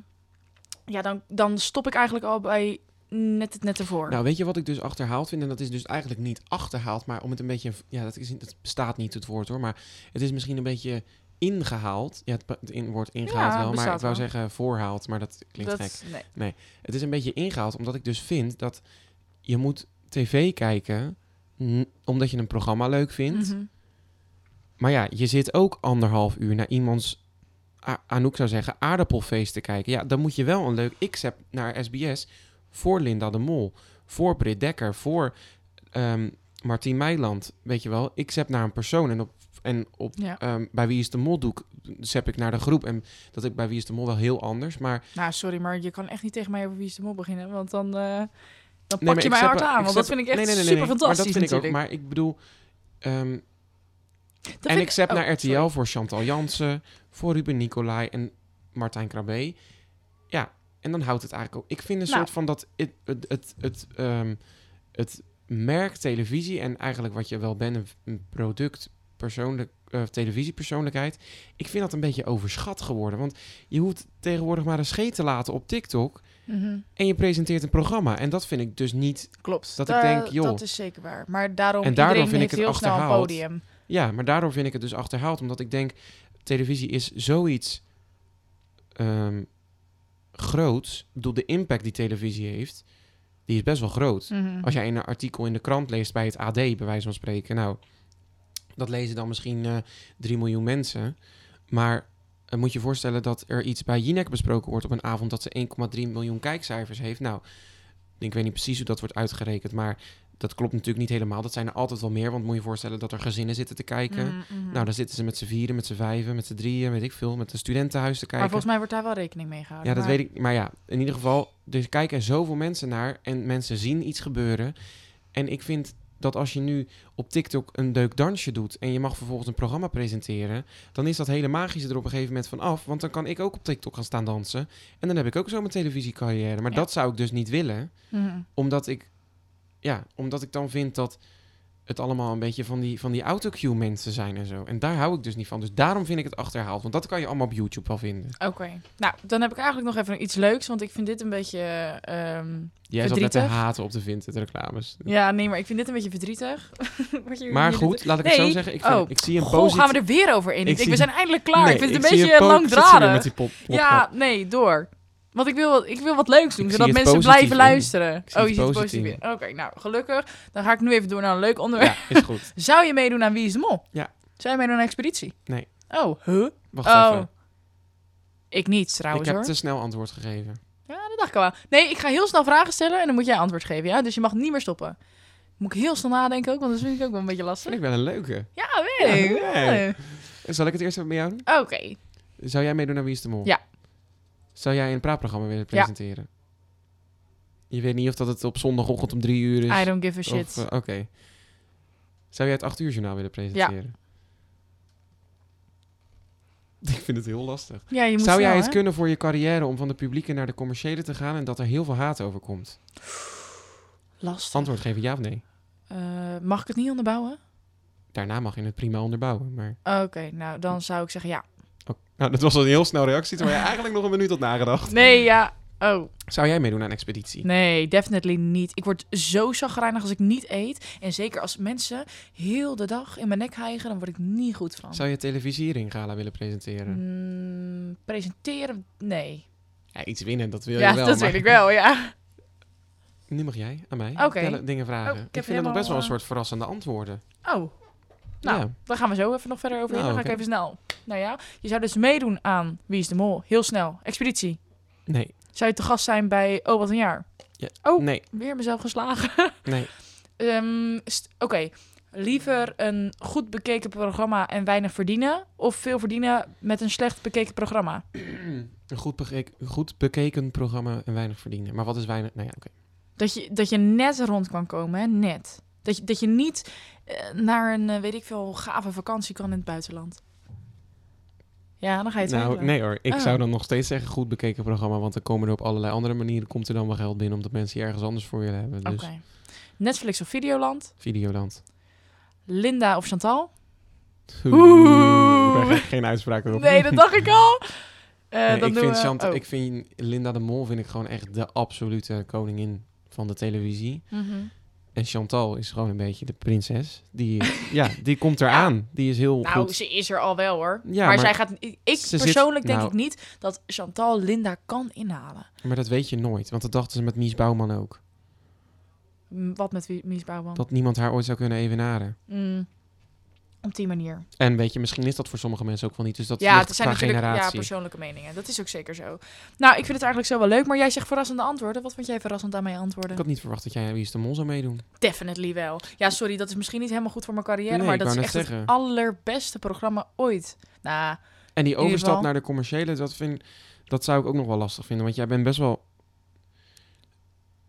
ja, dan, dan stop ik eigenlijk al bij net het net ervoor. Nou, weet je wat ik dus achterhaald vind? En dat is dus eigenlijk niet achterhaald, maar om het een beetje... Ja, dat, is, dat bestaat niet het woord hoor, maar het is misschien een beetje ingehaald. Ja, het, in, woord ingehaald Ja, wel, maar ik wou wel. zeggen voorhaald, maar dat klinkt dat, gek. nee. Het is een beetje ingehaald, omdat ik dus vind dat je moet tv kijken omdat je een programma leuk vindt. Mhm. Maar ja, je zit ook anderhalf uur naar iemands, Anouk zou zeggen, aardappelfeest te kijken. Ja, dan moet je wel een leuk x-app naar SBS voor Linda de Mol, voor Britt Dekker, voor ehm Martien Meiland. Weet je wel, x-app naar een persoon. En op En op, Ja. ehm, bij Wie is de Mol doe ik, zap ik naar de groep. En dat ik bij Wie is de Mol wel heel anders. Maar Nou, sorry, maar je kan echt niet tegen mij over Wie is de Mol beginnen. Want dan, eh, dan pak maar je ik mij hard aan. ik Want dat vind ik echt nee, nee, super Maar fantastisch dat vind ik ook. Maar ik bedoel... ehm, en ik oh, naar RTL sorry. voor Chantal Jansen, voor Ruben Nicolai en Martijn Krabbe. En dan houdt het eigenlijk ook. Ik vind een Nou. soort van dat het, het, het, het, ehm, het merk televisie en eigenlijk wat je wel bent, een, product, persoonlijk, eh, televisiepersoonlijkheid. Ik vind dat een beetje overschat geworden. Want je hoeft tegenwoordig maar een scheet te laten op TikTok Mhm, en je presenteert een programma. En dat vind ik dus niet Klopt. Dat ik Da- denk, joh. Dat is zeker waar. Maar daarom, En daardoor vind ik het achterhaald. podium. Ja, maar daardoor vind ik het dus achterhaald. Omdat ik denk, televisie is zoiets ehm groots. Ik bedoel, de impact die televisie heeft, die is best wel groot. Mhm. Als jij een artikel in de krant leest bij het AD, bij wijze van spreken. Nou, dat lezen dan misschien eh 3 miljoen mensen. Maar eh, moet je je voorstellen dat er iets bij Jinek besproken wordt op een avond dat ze 1,3 miljoen kijkcijfers heeft. Nou, ik weet niet precies hoe dat wordt uitgerekend, maar dat klopt natuurlijk niet helemaal. Dat zijn er altijd wel meer, want moet je je voorstellen dat er gezinnen zitten te kijken. Mhm, mhm. Nou, dan zitten ze met z'n vieren, met z'n vijven, met z'n drieën, weet ik veel, met een studentenhuis te maar kijken. volgens mij wordt daar wel rekening mee gehouden. Ja, dat maar- weet ik. Maar ja, in ieder geval, er kijken zoveel mensen naar en mensen zien iets gebeuren. En ik vind dat als je nu op TikTok een deuk dansje doet en je mag vervolgens een programma presenteren, dan is dat hele magische er op een gegeven moment van af. Want dan kan ik ook op TikTok gaan staan dansen. En dan heb ik ook zo mijn televisiecarrière. Maar Ja. dat zou ik dus niet willen, Mhm. omdat ik, ja, omdat ik dan vind dat het allemaal een beetje van die, van die autocue mensen zijn en zo. En daar hou ik dus niet van. Dus daarom vind ik het achterhaald. Want dat kan je allemaal op YouTube wel vinden. Oké. Nou, dan heb ik eigenlijk nog even iets leuks. Want ik vind dit een beetje... ehm, Jij zat net te haten op de Vinted reclames. ja, nee, maar ik vind dit een beetje verdrietig. Je Maar goed, doet. laat ik het zo zeggen. Ik, vind, Oh. ik zie een Goh, gaan we er weer over in? Ik, Ik denk, zie- we zijn eindelijk klaar. Nee, ik vind het een beetje langdradig. met die pop, Ja, nee, door. Want ik wil, wat- ik wil wat leuks doen, Ik zodat mensen blijven in. luisteren. Ik Oh, het je ziet het positief in. Oké, nou, gelukkig. Dan ga ik nu even door naar een leuk onderwerp. Ja, is goed. Zou je meedoen aan Wie is de Mol? Ja. Zou je meedoen aan Expeditie? Nee. Oh, huh? Wacht oh. even. Ik niet, Ik trouwens, heb hoor. te snel antwoord gegeven. Ja, dat dacht ik al wel. Nee, ik ga heel snel vragen stellen en dan moet jij antwoord geven, ja? Dus je mag niet meer stoppen. Moet ik heel snel nadenken ook, want dat vind ik ook wel een beetje lastig. Vind ik wel een leuke. Ja, weet ik. Ja, nee. Zal ik het eerst even met jou doen? Oké. Zou jij meedoen aan Wie is de Mol? Ja. Zou jij een praatprogramma willen Ja. presenteren? Je weet niet of dat het op zondagochtend om drie uur is. I don't give a shit. Eh, Oké. Zou jij het 8 uur journaal willen presenteren? Ik vind het heel lastig. ja, je moet Zou jij het hè? kunnen voor je carrière om van de publieke naar de commerciële te gaan en dat er heel veel haat over komt? Lastig. Antwoord geven ja of nee. Eh, mag ik het niet onderbouwen? Daarna mag je het prima onderbouwen. Maar... Oké, nou dan zou ik zeggen ja. Oh, nou, dat was een heel snel reactie, terwijl je eigenlijk nog een minuut had nagedacht. Nee, ja. Oh, Zou jij meedoen aan expeditie? nee, definitely niet. Ik word zo chagrijnig als ik niet eet. En zeker als mensen heel de dag in mijn nek hijgen, dan word ik niet goed van. Zou je televisiering gala willen presenteren? Mm, presenteren? Nee. Ja, iets winnen, dat wil ja, je wel. dat maar- weet ik wel, ja. Nu mag jij aan mij Oké. Tellen- dingen vragen. Oh, ik vind het nog best wel een soort verrassende antwoorden. Oh. Nou, Ja. daar gaan we zo even nog verder over. Nou, dan ga ik even snel. Nou ja, je zou dus meedoen aan Wie is de Mol? Heel snel. Expeditie. Nee, Zou je te gast zijn bij Oh, wat een jaar? Ja. Oh, nee, weer mezelf geslagen. nee. Ehm, Oké, liever een goed bekeken programma en weinig verdienen... of veel verdienen met een slecht bekeken programma? een goed, bekeken, goed bekeken programma en weinig verdienen. Maar wat is weinig? Nou ja, oké. Dat je, dat je net rond kan komen, hè? net. Dat je, dat je niet naar een, eh, weet ik veel, gave vakantie kan in het buitenland. Ja, dan ga je het Nou, nee hoor. Ik Oh. zou dan nog steeds zeggen goed bekeken programma. Want dan komen er op allerlei andere manieren komt er dan wel geld binnen. Omdat mensen hier ergens anders voor willen hebben. Oké. Dus Netflix of Videoland? Videoland. Linda of Chantal? Oeh. Oeh. Daar ga ik geen uitspraak over. Nee, dat dacht ik al. Eh, Nee, dan ik, doen vind we- Chant- oh. ik vind Linda de Mol vind ik gewoon echt de absolute koningin van de televisie. Mhm. En Chantal is gewoon een beetje de prinses. Die, ja, die komt eraan. Die is heel Nou, goed. ze is er al wel hoor. Ja, maar, maar zij gaat. Ik zit- persoonlijk denk nou- ik niet dat Chantal Linda kan inhalen. Maar dat weet je nooit. Want dat dachten ze met Mies Bouwman ook. Wat met Mies Bouwman? Dat niemand haar ooit zou kunnen evenaren. Mm. Op die manier. En weet je, misschien is dat voor sommige mensen ook wel niet. Dus dat ja, het zijn natuurlijk ja, generatie. persoonlijke meningen. Dat is ook zeker zo. Nou, ik vind het eigenlijk zo wel leuk, maar jij zegt verrassende antwoorden. Wat vond jij verrassend aan mijn antwoorden? ik had niet verwacht dat jij Wie is de Mol zou meedoen. Definitely wel. Ja, sorry, dat is misschien niet helemaal goed voor mijn carrière, Nee, maar dat is echt het allerbeste programma ooit. Nou, En die overstap naar de commerciële, dat, vind, dat zou ik ook nog wel lastig vinden. Want jij bent best wel...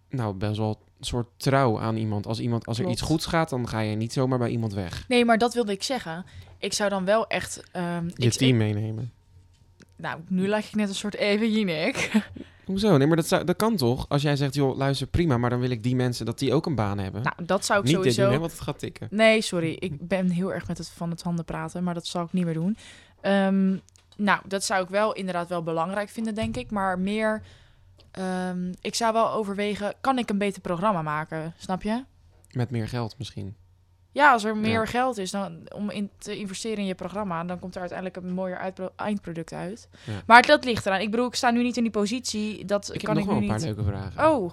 Nou, best wel soort trouw aan iemand. Als, iemand, als er Klopt. iets goeds gaat, dan ga je niet zomaar bij iemand weg. nee, maar dat wilde ik zeggen. Ik zou dan wel echt... ehm, Je ik, team meenemen. nou, nu lag ik net een soort even Jinek. Hoezo? Nee, maar dat, zou, dat kan toch? Als jij zegt, joh, luister, prima, maar dan wil ik die mensen dat die ook een baan hebben. nou, dat zou ik niet dit sowieso... doen, hè, want het gaat tikken. Nee, sorry. Ik ben heel erg met het van het handen praten, maar dat zal ik niet meer doen. Ehm, nou, dat zou ik wel inderdaad wel belangrijk vinden, denk ik. Maar meer, ehm, ik zou wel overwegen, kan ik een beter programma maken? Snap je? Met meer geld misschien. Ja, als er meer Ja. geld is dan, om in te investeren in je programma, dan komt er uiteindelijk een mooier eindproduct uit. Ja. Maar dat ligt eraan. Ik bedoel, ik sta nu niet in die positie. Dat Ik kan heb nog ik wel nu een paar niet. leuke vragen. Oh,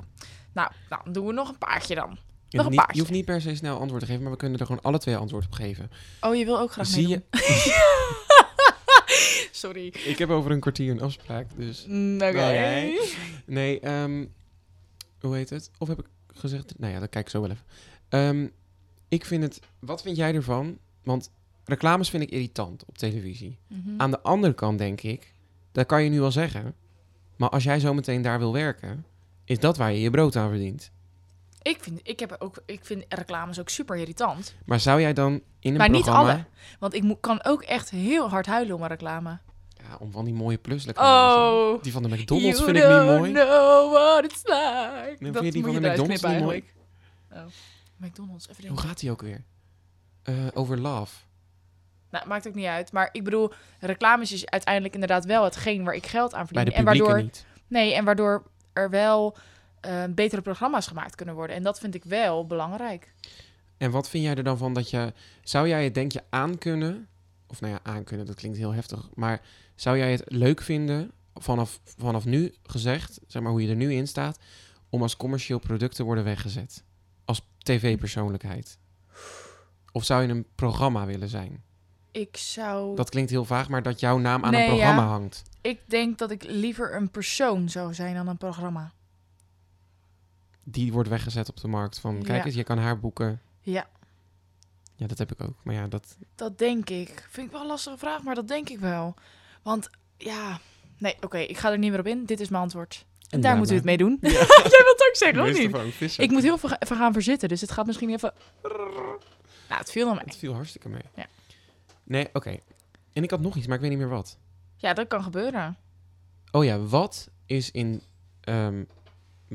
nou, nou, dan doen we nog een paardje dan. je, nog hoeft een niet, paardje. je hoeft niet per se snel antwoord te geven, maar we kunnen er gewoon alle twee antwoord op geven. Oh, je wil ook graag Zie meedoen. je? Sorry. Ik heb over een kwartier een afspraak, dus... Mm, Oké. Jij? Nee, ehm, hoe heet het? Of heb ik gezegd... Nou ja, dat kijk ik zo wel even. Ehm, ik vind het... Wat vind jij ervan? Want reclames vind ik irritant op televisie. Mhm. Aan de andere kant denk ik... Dat kan je nu wel zeggen. Maar als jij zo meteen daar wil werken... Is dat waar je je brood aan verdient. Ik vind, ik, heb ook, ik vind reclames ook super irritant. Maar zou jij dan in een Maar niet programma... alle. Want ik kan ook echt heel hard huilen om een reclame. Ja, om van die mooie plusreclames. Oh, Die van de McDonald's you vind ik niet mooi. know what it's like. vind dat je die van je de McDonald's niet mooi? Oh, McDonald's, even Hoe gaat die ook weer? Eh, over love. Nou, maakt ook niet uit. Maar ik bedoel, reclames is uiteindelijk inderdaad wel hetgeen waar ik geld aan Bij verdien. de en waardoor, niet. Nee, en waardoor er wel eh, betere programma's gemaakt kunnen worden. En dat vind ik wel belangrijk. En wat vind jij er dan van dat je... Zou jij het denk je aankunnen... Of nou ja, aankunnen, dat klinkt heel heftig. Maar zou jij het leuk vinden, vanaf, vanaf nu gezegd... Zeg maar hoe je er nu in staat... Om als commercieel product te worden weggezet? Als tv-persoonlijkheid? Of zou je een programma willen zijn? Ik zou... Dat klinkt heel vaag, maar dat jouw naam aan Nee, een programma ja. hangt. Ik denk dat ik liever een persoon zou zijn dan een programma. Die wordt weggezet op de markt. Van, kijk eens, je kan haar boeken. Ja, Ja, dat heb ik ook. Maar ja, dat... dat denk ik. Vind ik wel een lastige vraag, maar dat denk ik wel. Want ja, nee, oké, ik ga er niet meer op in. Dit is mijn antwoord. En daar moeten we het mee doen. Jij wilt ook zeggen, of niet? Ik moet heel veel even gaan verzitten, dus het gaat misschien even... Nou, het viel naar mij. Het viel hartstikke mee. Ja. Nee, oké. En ik had nog iets, maar ik weet niet meer wat. Ja, dat kan gebeuren. Oh ja, wat is in... ehm,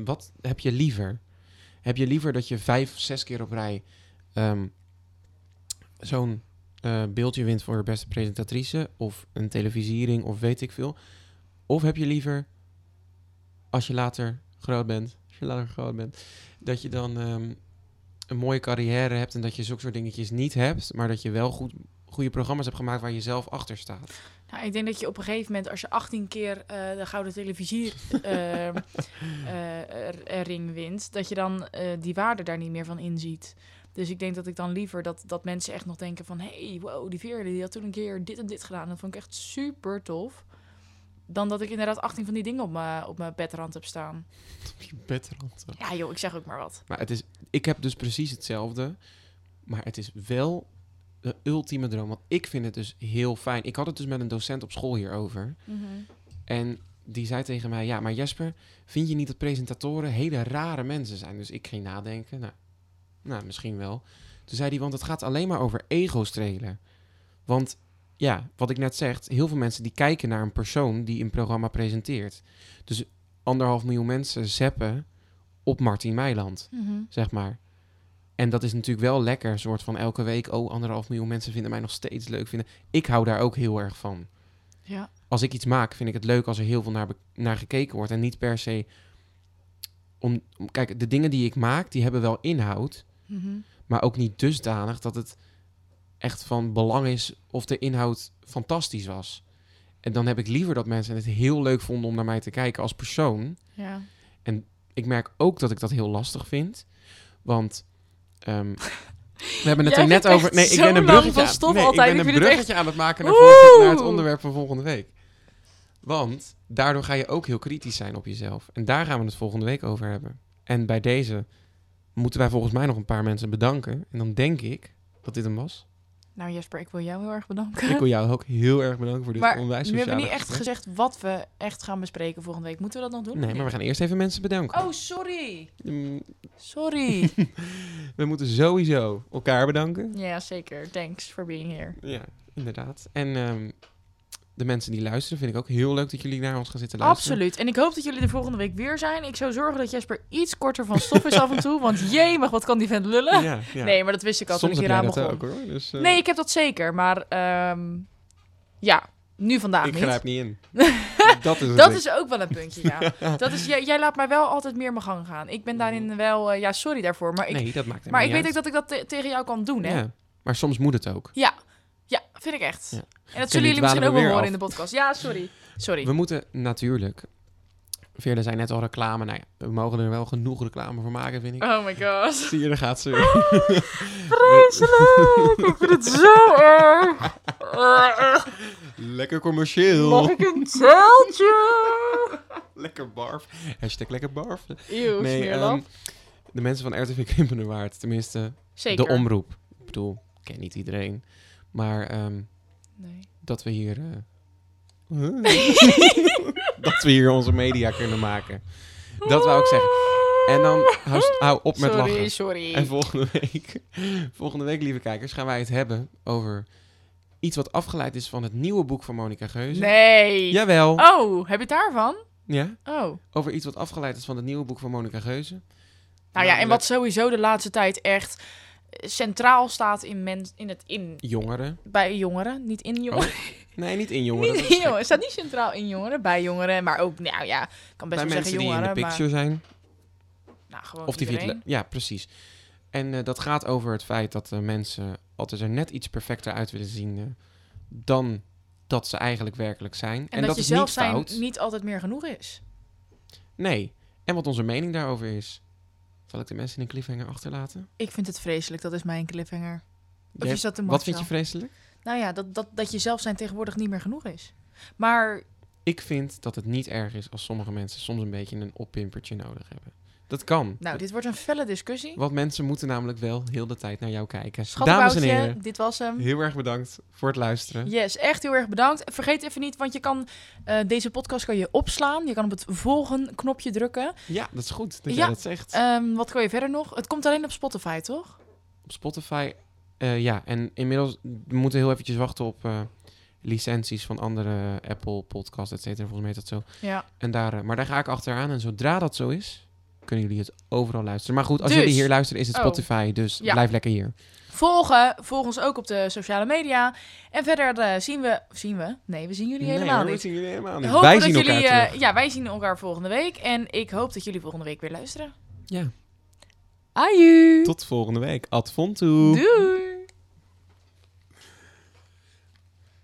wat heb je liever? Heb je liever dat je vijf, zes keer op rij... ehm, zo'n eh, beeldje wint voor beste presentatrice... of een televisiering of weet ik veel? Of heb je liever, als je later groot bent... als je later groot bent... dat je dan ehm, een mooie carrière hebt... en dat je zulke soort dingetjes niet hebt... maar dat je wel goed, goede programma's hebt gemaakt... waar je zelf achter staat. Nou, ik denk dat je op een gegeven moment, als je 18 keer eh, de gouden televisie eh, eh, ring wint, dat je dan eh, die waarde daar niet meer van inziet. Dus ik denk dat ik dan liever dat, dat mensen echt nog denken van... hey, wow, die Veerle die had toen een keer dit en dit gedaan. Dat vond ik echt super tof. Dan dat ik inderdaad 18 van die dingen op mijn op mijn bedrand heb staan. Op je bedrand. Ja joh, ik zeg ook maar wat. Maar het is, ik heb dus precies hetzelfde. Maar het is wel de ultieme droom. Want ik vind het dus heel fijn. Ik had het dus met een docent op school hierover. En die zei tegen mij: Ja, maar Jesper, vind je niet dat presentatoren hele rare mensen zijn? Dus ik ging nadenken. Nou, nou misschien wel. Toen zei hij: Want het gaat alleen maar over ego strelen. Want ja, wat ik net zeg, heel veel mensen die kijken naar een persoon die een programma presenteert. Dus anderhalf miljoen mensen zeppen op Martin Meiland Mhm. zeg maar. En dat is natuurlijk wel lekker, soort van elke week, oh, anderhalf miljoen mensen vinden mij nog steeds leuk vinden. Ik hou daar ook heel erg van. Ja. Als ik iets maak, vind ik het leuk als er heel veel naar, naar gekeken wordt. En niet per se om, om- Kijk, de dingen die ik maak, die hebben wel inhoud. Mhm. Maar ook niet dusdanig dat het echt van belang is of de inhoud fantastisch was. En dan heb ik liever dat mensen het heel leuk vonden om naar mij te kijken als persoon. Ja. ik merk ook dat ik dat heel lastig vind. Want ehm, We hebben het Jij er net over... Nee, ik ben een bruggetje, van aan, stof nee, altijd. ik ben Ik een bruggetje aan het maken naar, volgende- naar het onderwerp van volgende week. Want daardoor ga je ook heel kritisch zijn op jezelf. En daar gaan we het volgende week over hebben. En bij deze moeten wij volgens mij nog een paar mensen bedanken. En dan denk ik dat dit hem was. Nou Jesper, ik wil jou heel erg bedanken. Ik wil jou ook heel erg bedanken voor dit maar onwijs we hebben niet echt gesprek. gezegd wat we echt gaan bespreken volgende week. Moeten we dat nog doen? Nee, maar we gaan eerst even mensen bedanken. Oh, sorry. Mm, Sorry. We moeten sowieso elkaar bedanken. ja, zeker. Thanks for being here. Ja, inderdaad. En ehm, de mensen die luisteren, vind ik ook heel leuk dat jullie naar ons gaan zitten luisteren. Absoluut. En ik hoop dat jullie er volgende week weer zijn. Ik zou zorgen dat Jesper iets korter van stof is af en toe. Want jemig, wat kan die vent lullen? Ja, ja. Nee, maar dat wist ik al Soms toen ik hier aan begon. ook hoor. Dus, eh, Nee, ik heb dat zeker. Maar ehm, ja, nu vandaag ik niet. grijp niet in. dat is Dat is ook wel een puntje, ja. Dat is, jij, jij laat mij wel altijd meer mijn gang gaan. Ik ben daarin wel... eh, ja, sorry daarvoor. Maar ik, nee, dat maakt maar ik weet ook dat ik dat te- tegen jou kan doen, hè? Ja, maar soms moet het ook. Ja, ja vind ik echt. Ja. En dat zullen jullie misschien ook we wel horen af. in de podcast. Ja, sorry. Sorry. We moeten natuurlijk... Veerle zei net al reclame. Nou ja, we mogen er wel genoeg reclame voor maken, vind ik. Oh my god. Zie je, daar gaat ze weer. Vreselijk. ik vind het zo erg. Lekker commercieel. Mag ik een teltje? Lekker barf. Hashtag lekker barf. Eeuw, Nee, ehm, de mensen van RTV Krimpenerwaard, tenminste Zeker. de omroep. Ik bedoel, ik ken niet iedereen. Maar ehm, Nee. dat we hier... eh, dat we hier onze media kunnen maken. Dat wou ik zeggen. En dan hou, hou op met sorry, lachen. sorry. En volgende week, volgende week, lieve kijkers, gaan wij het hebben over iets wat afgeleid is van het nieuwe boek van Monica Geuze. Nee. Jawel. Oh, heb je het daarvan? Ja, Oh. over iets wat afgeleid is van het nieuwe boek van Monica Geuze. Nou ja, en wat sowieso de laatste tijd echt centraal staat in, in het in Jongeren. bij jongeren, niet in jongeren. Nee, niet in jongeren. niet in jongeren. Staat niet centraal in jongeren, bij jongeren, maar ook, nou ja, ik kan best Bij wel mensen zeggen die in jongeren, de maar picture zijn. nou, gewoon Of die iedereen. vindt... Ja, precies. En eh, dat gaat over het feit dat eh, mensen altijd er net iets perfecter uit willen zien... eh, dan dat ze eigenlijk werkelijk zijn. En, dat, je is zelf niet zijn fout. niet altijd meer genoeg is. Nee. En wat onze mening daarover is. Zal ik de mensen in een cliffhanger achterlaten? Ik vind het vreselijk, dat is mijn cliffhanger. Of Jij- is dat wat vind je vreselijk? Nou ja, dat, dat, dat je zelf zijn tegenwoordig niet meer genoeg is. Maar Ik vind dat het niet erg is als sommige mensen soms een beetje een oppimpertje nodig hebben. Dat kan. nou, dit wordt een felle discussie. Want mensen moeten namelijk wel heel de tijd naar jou kijken. Dames en heren, dit was hem. heel erg bedankt voor het luisteren. Yes, echt heel erg bedankt. Vergeet even niet, want je kan eh, deze podcast kan je opslaan. Je kan op het volgen knopje drukken. Ja, dat is goed dat Ja, dat zegt. Ehm, wat kan je verder nog? Het komt alleen op Spotify, toch? op Spotify, eh, ja. En inmiddels, we moeten heel eventjes wachten op eh, licenties van andere Apple podcasts, et cetera. Volgens mij is dat zo. Ja. En daar, maar daar ga ik achteraan. En zodra dat zo is, kunnen jullie het overal luisteren. Maar goed, als Dus- jullie hier luisteren, is het Oh. Spotify. Dus Ja. blijf lekker hier. Volgen, volg ons ook op de sociale media. En verder eh, zien we, zien we? Nee, we zien jullie helemaal nee, hoor, niet. we zien jullie helemaal niet. Hopen Wij dat zien elkaar jullie, eh, terug. ja, wij zien elkaar volgende week. En ik hoop dat jullie volgende week weer luisteren. Ja, Aju! tot volgende week. Ad. Doei!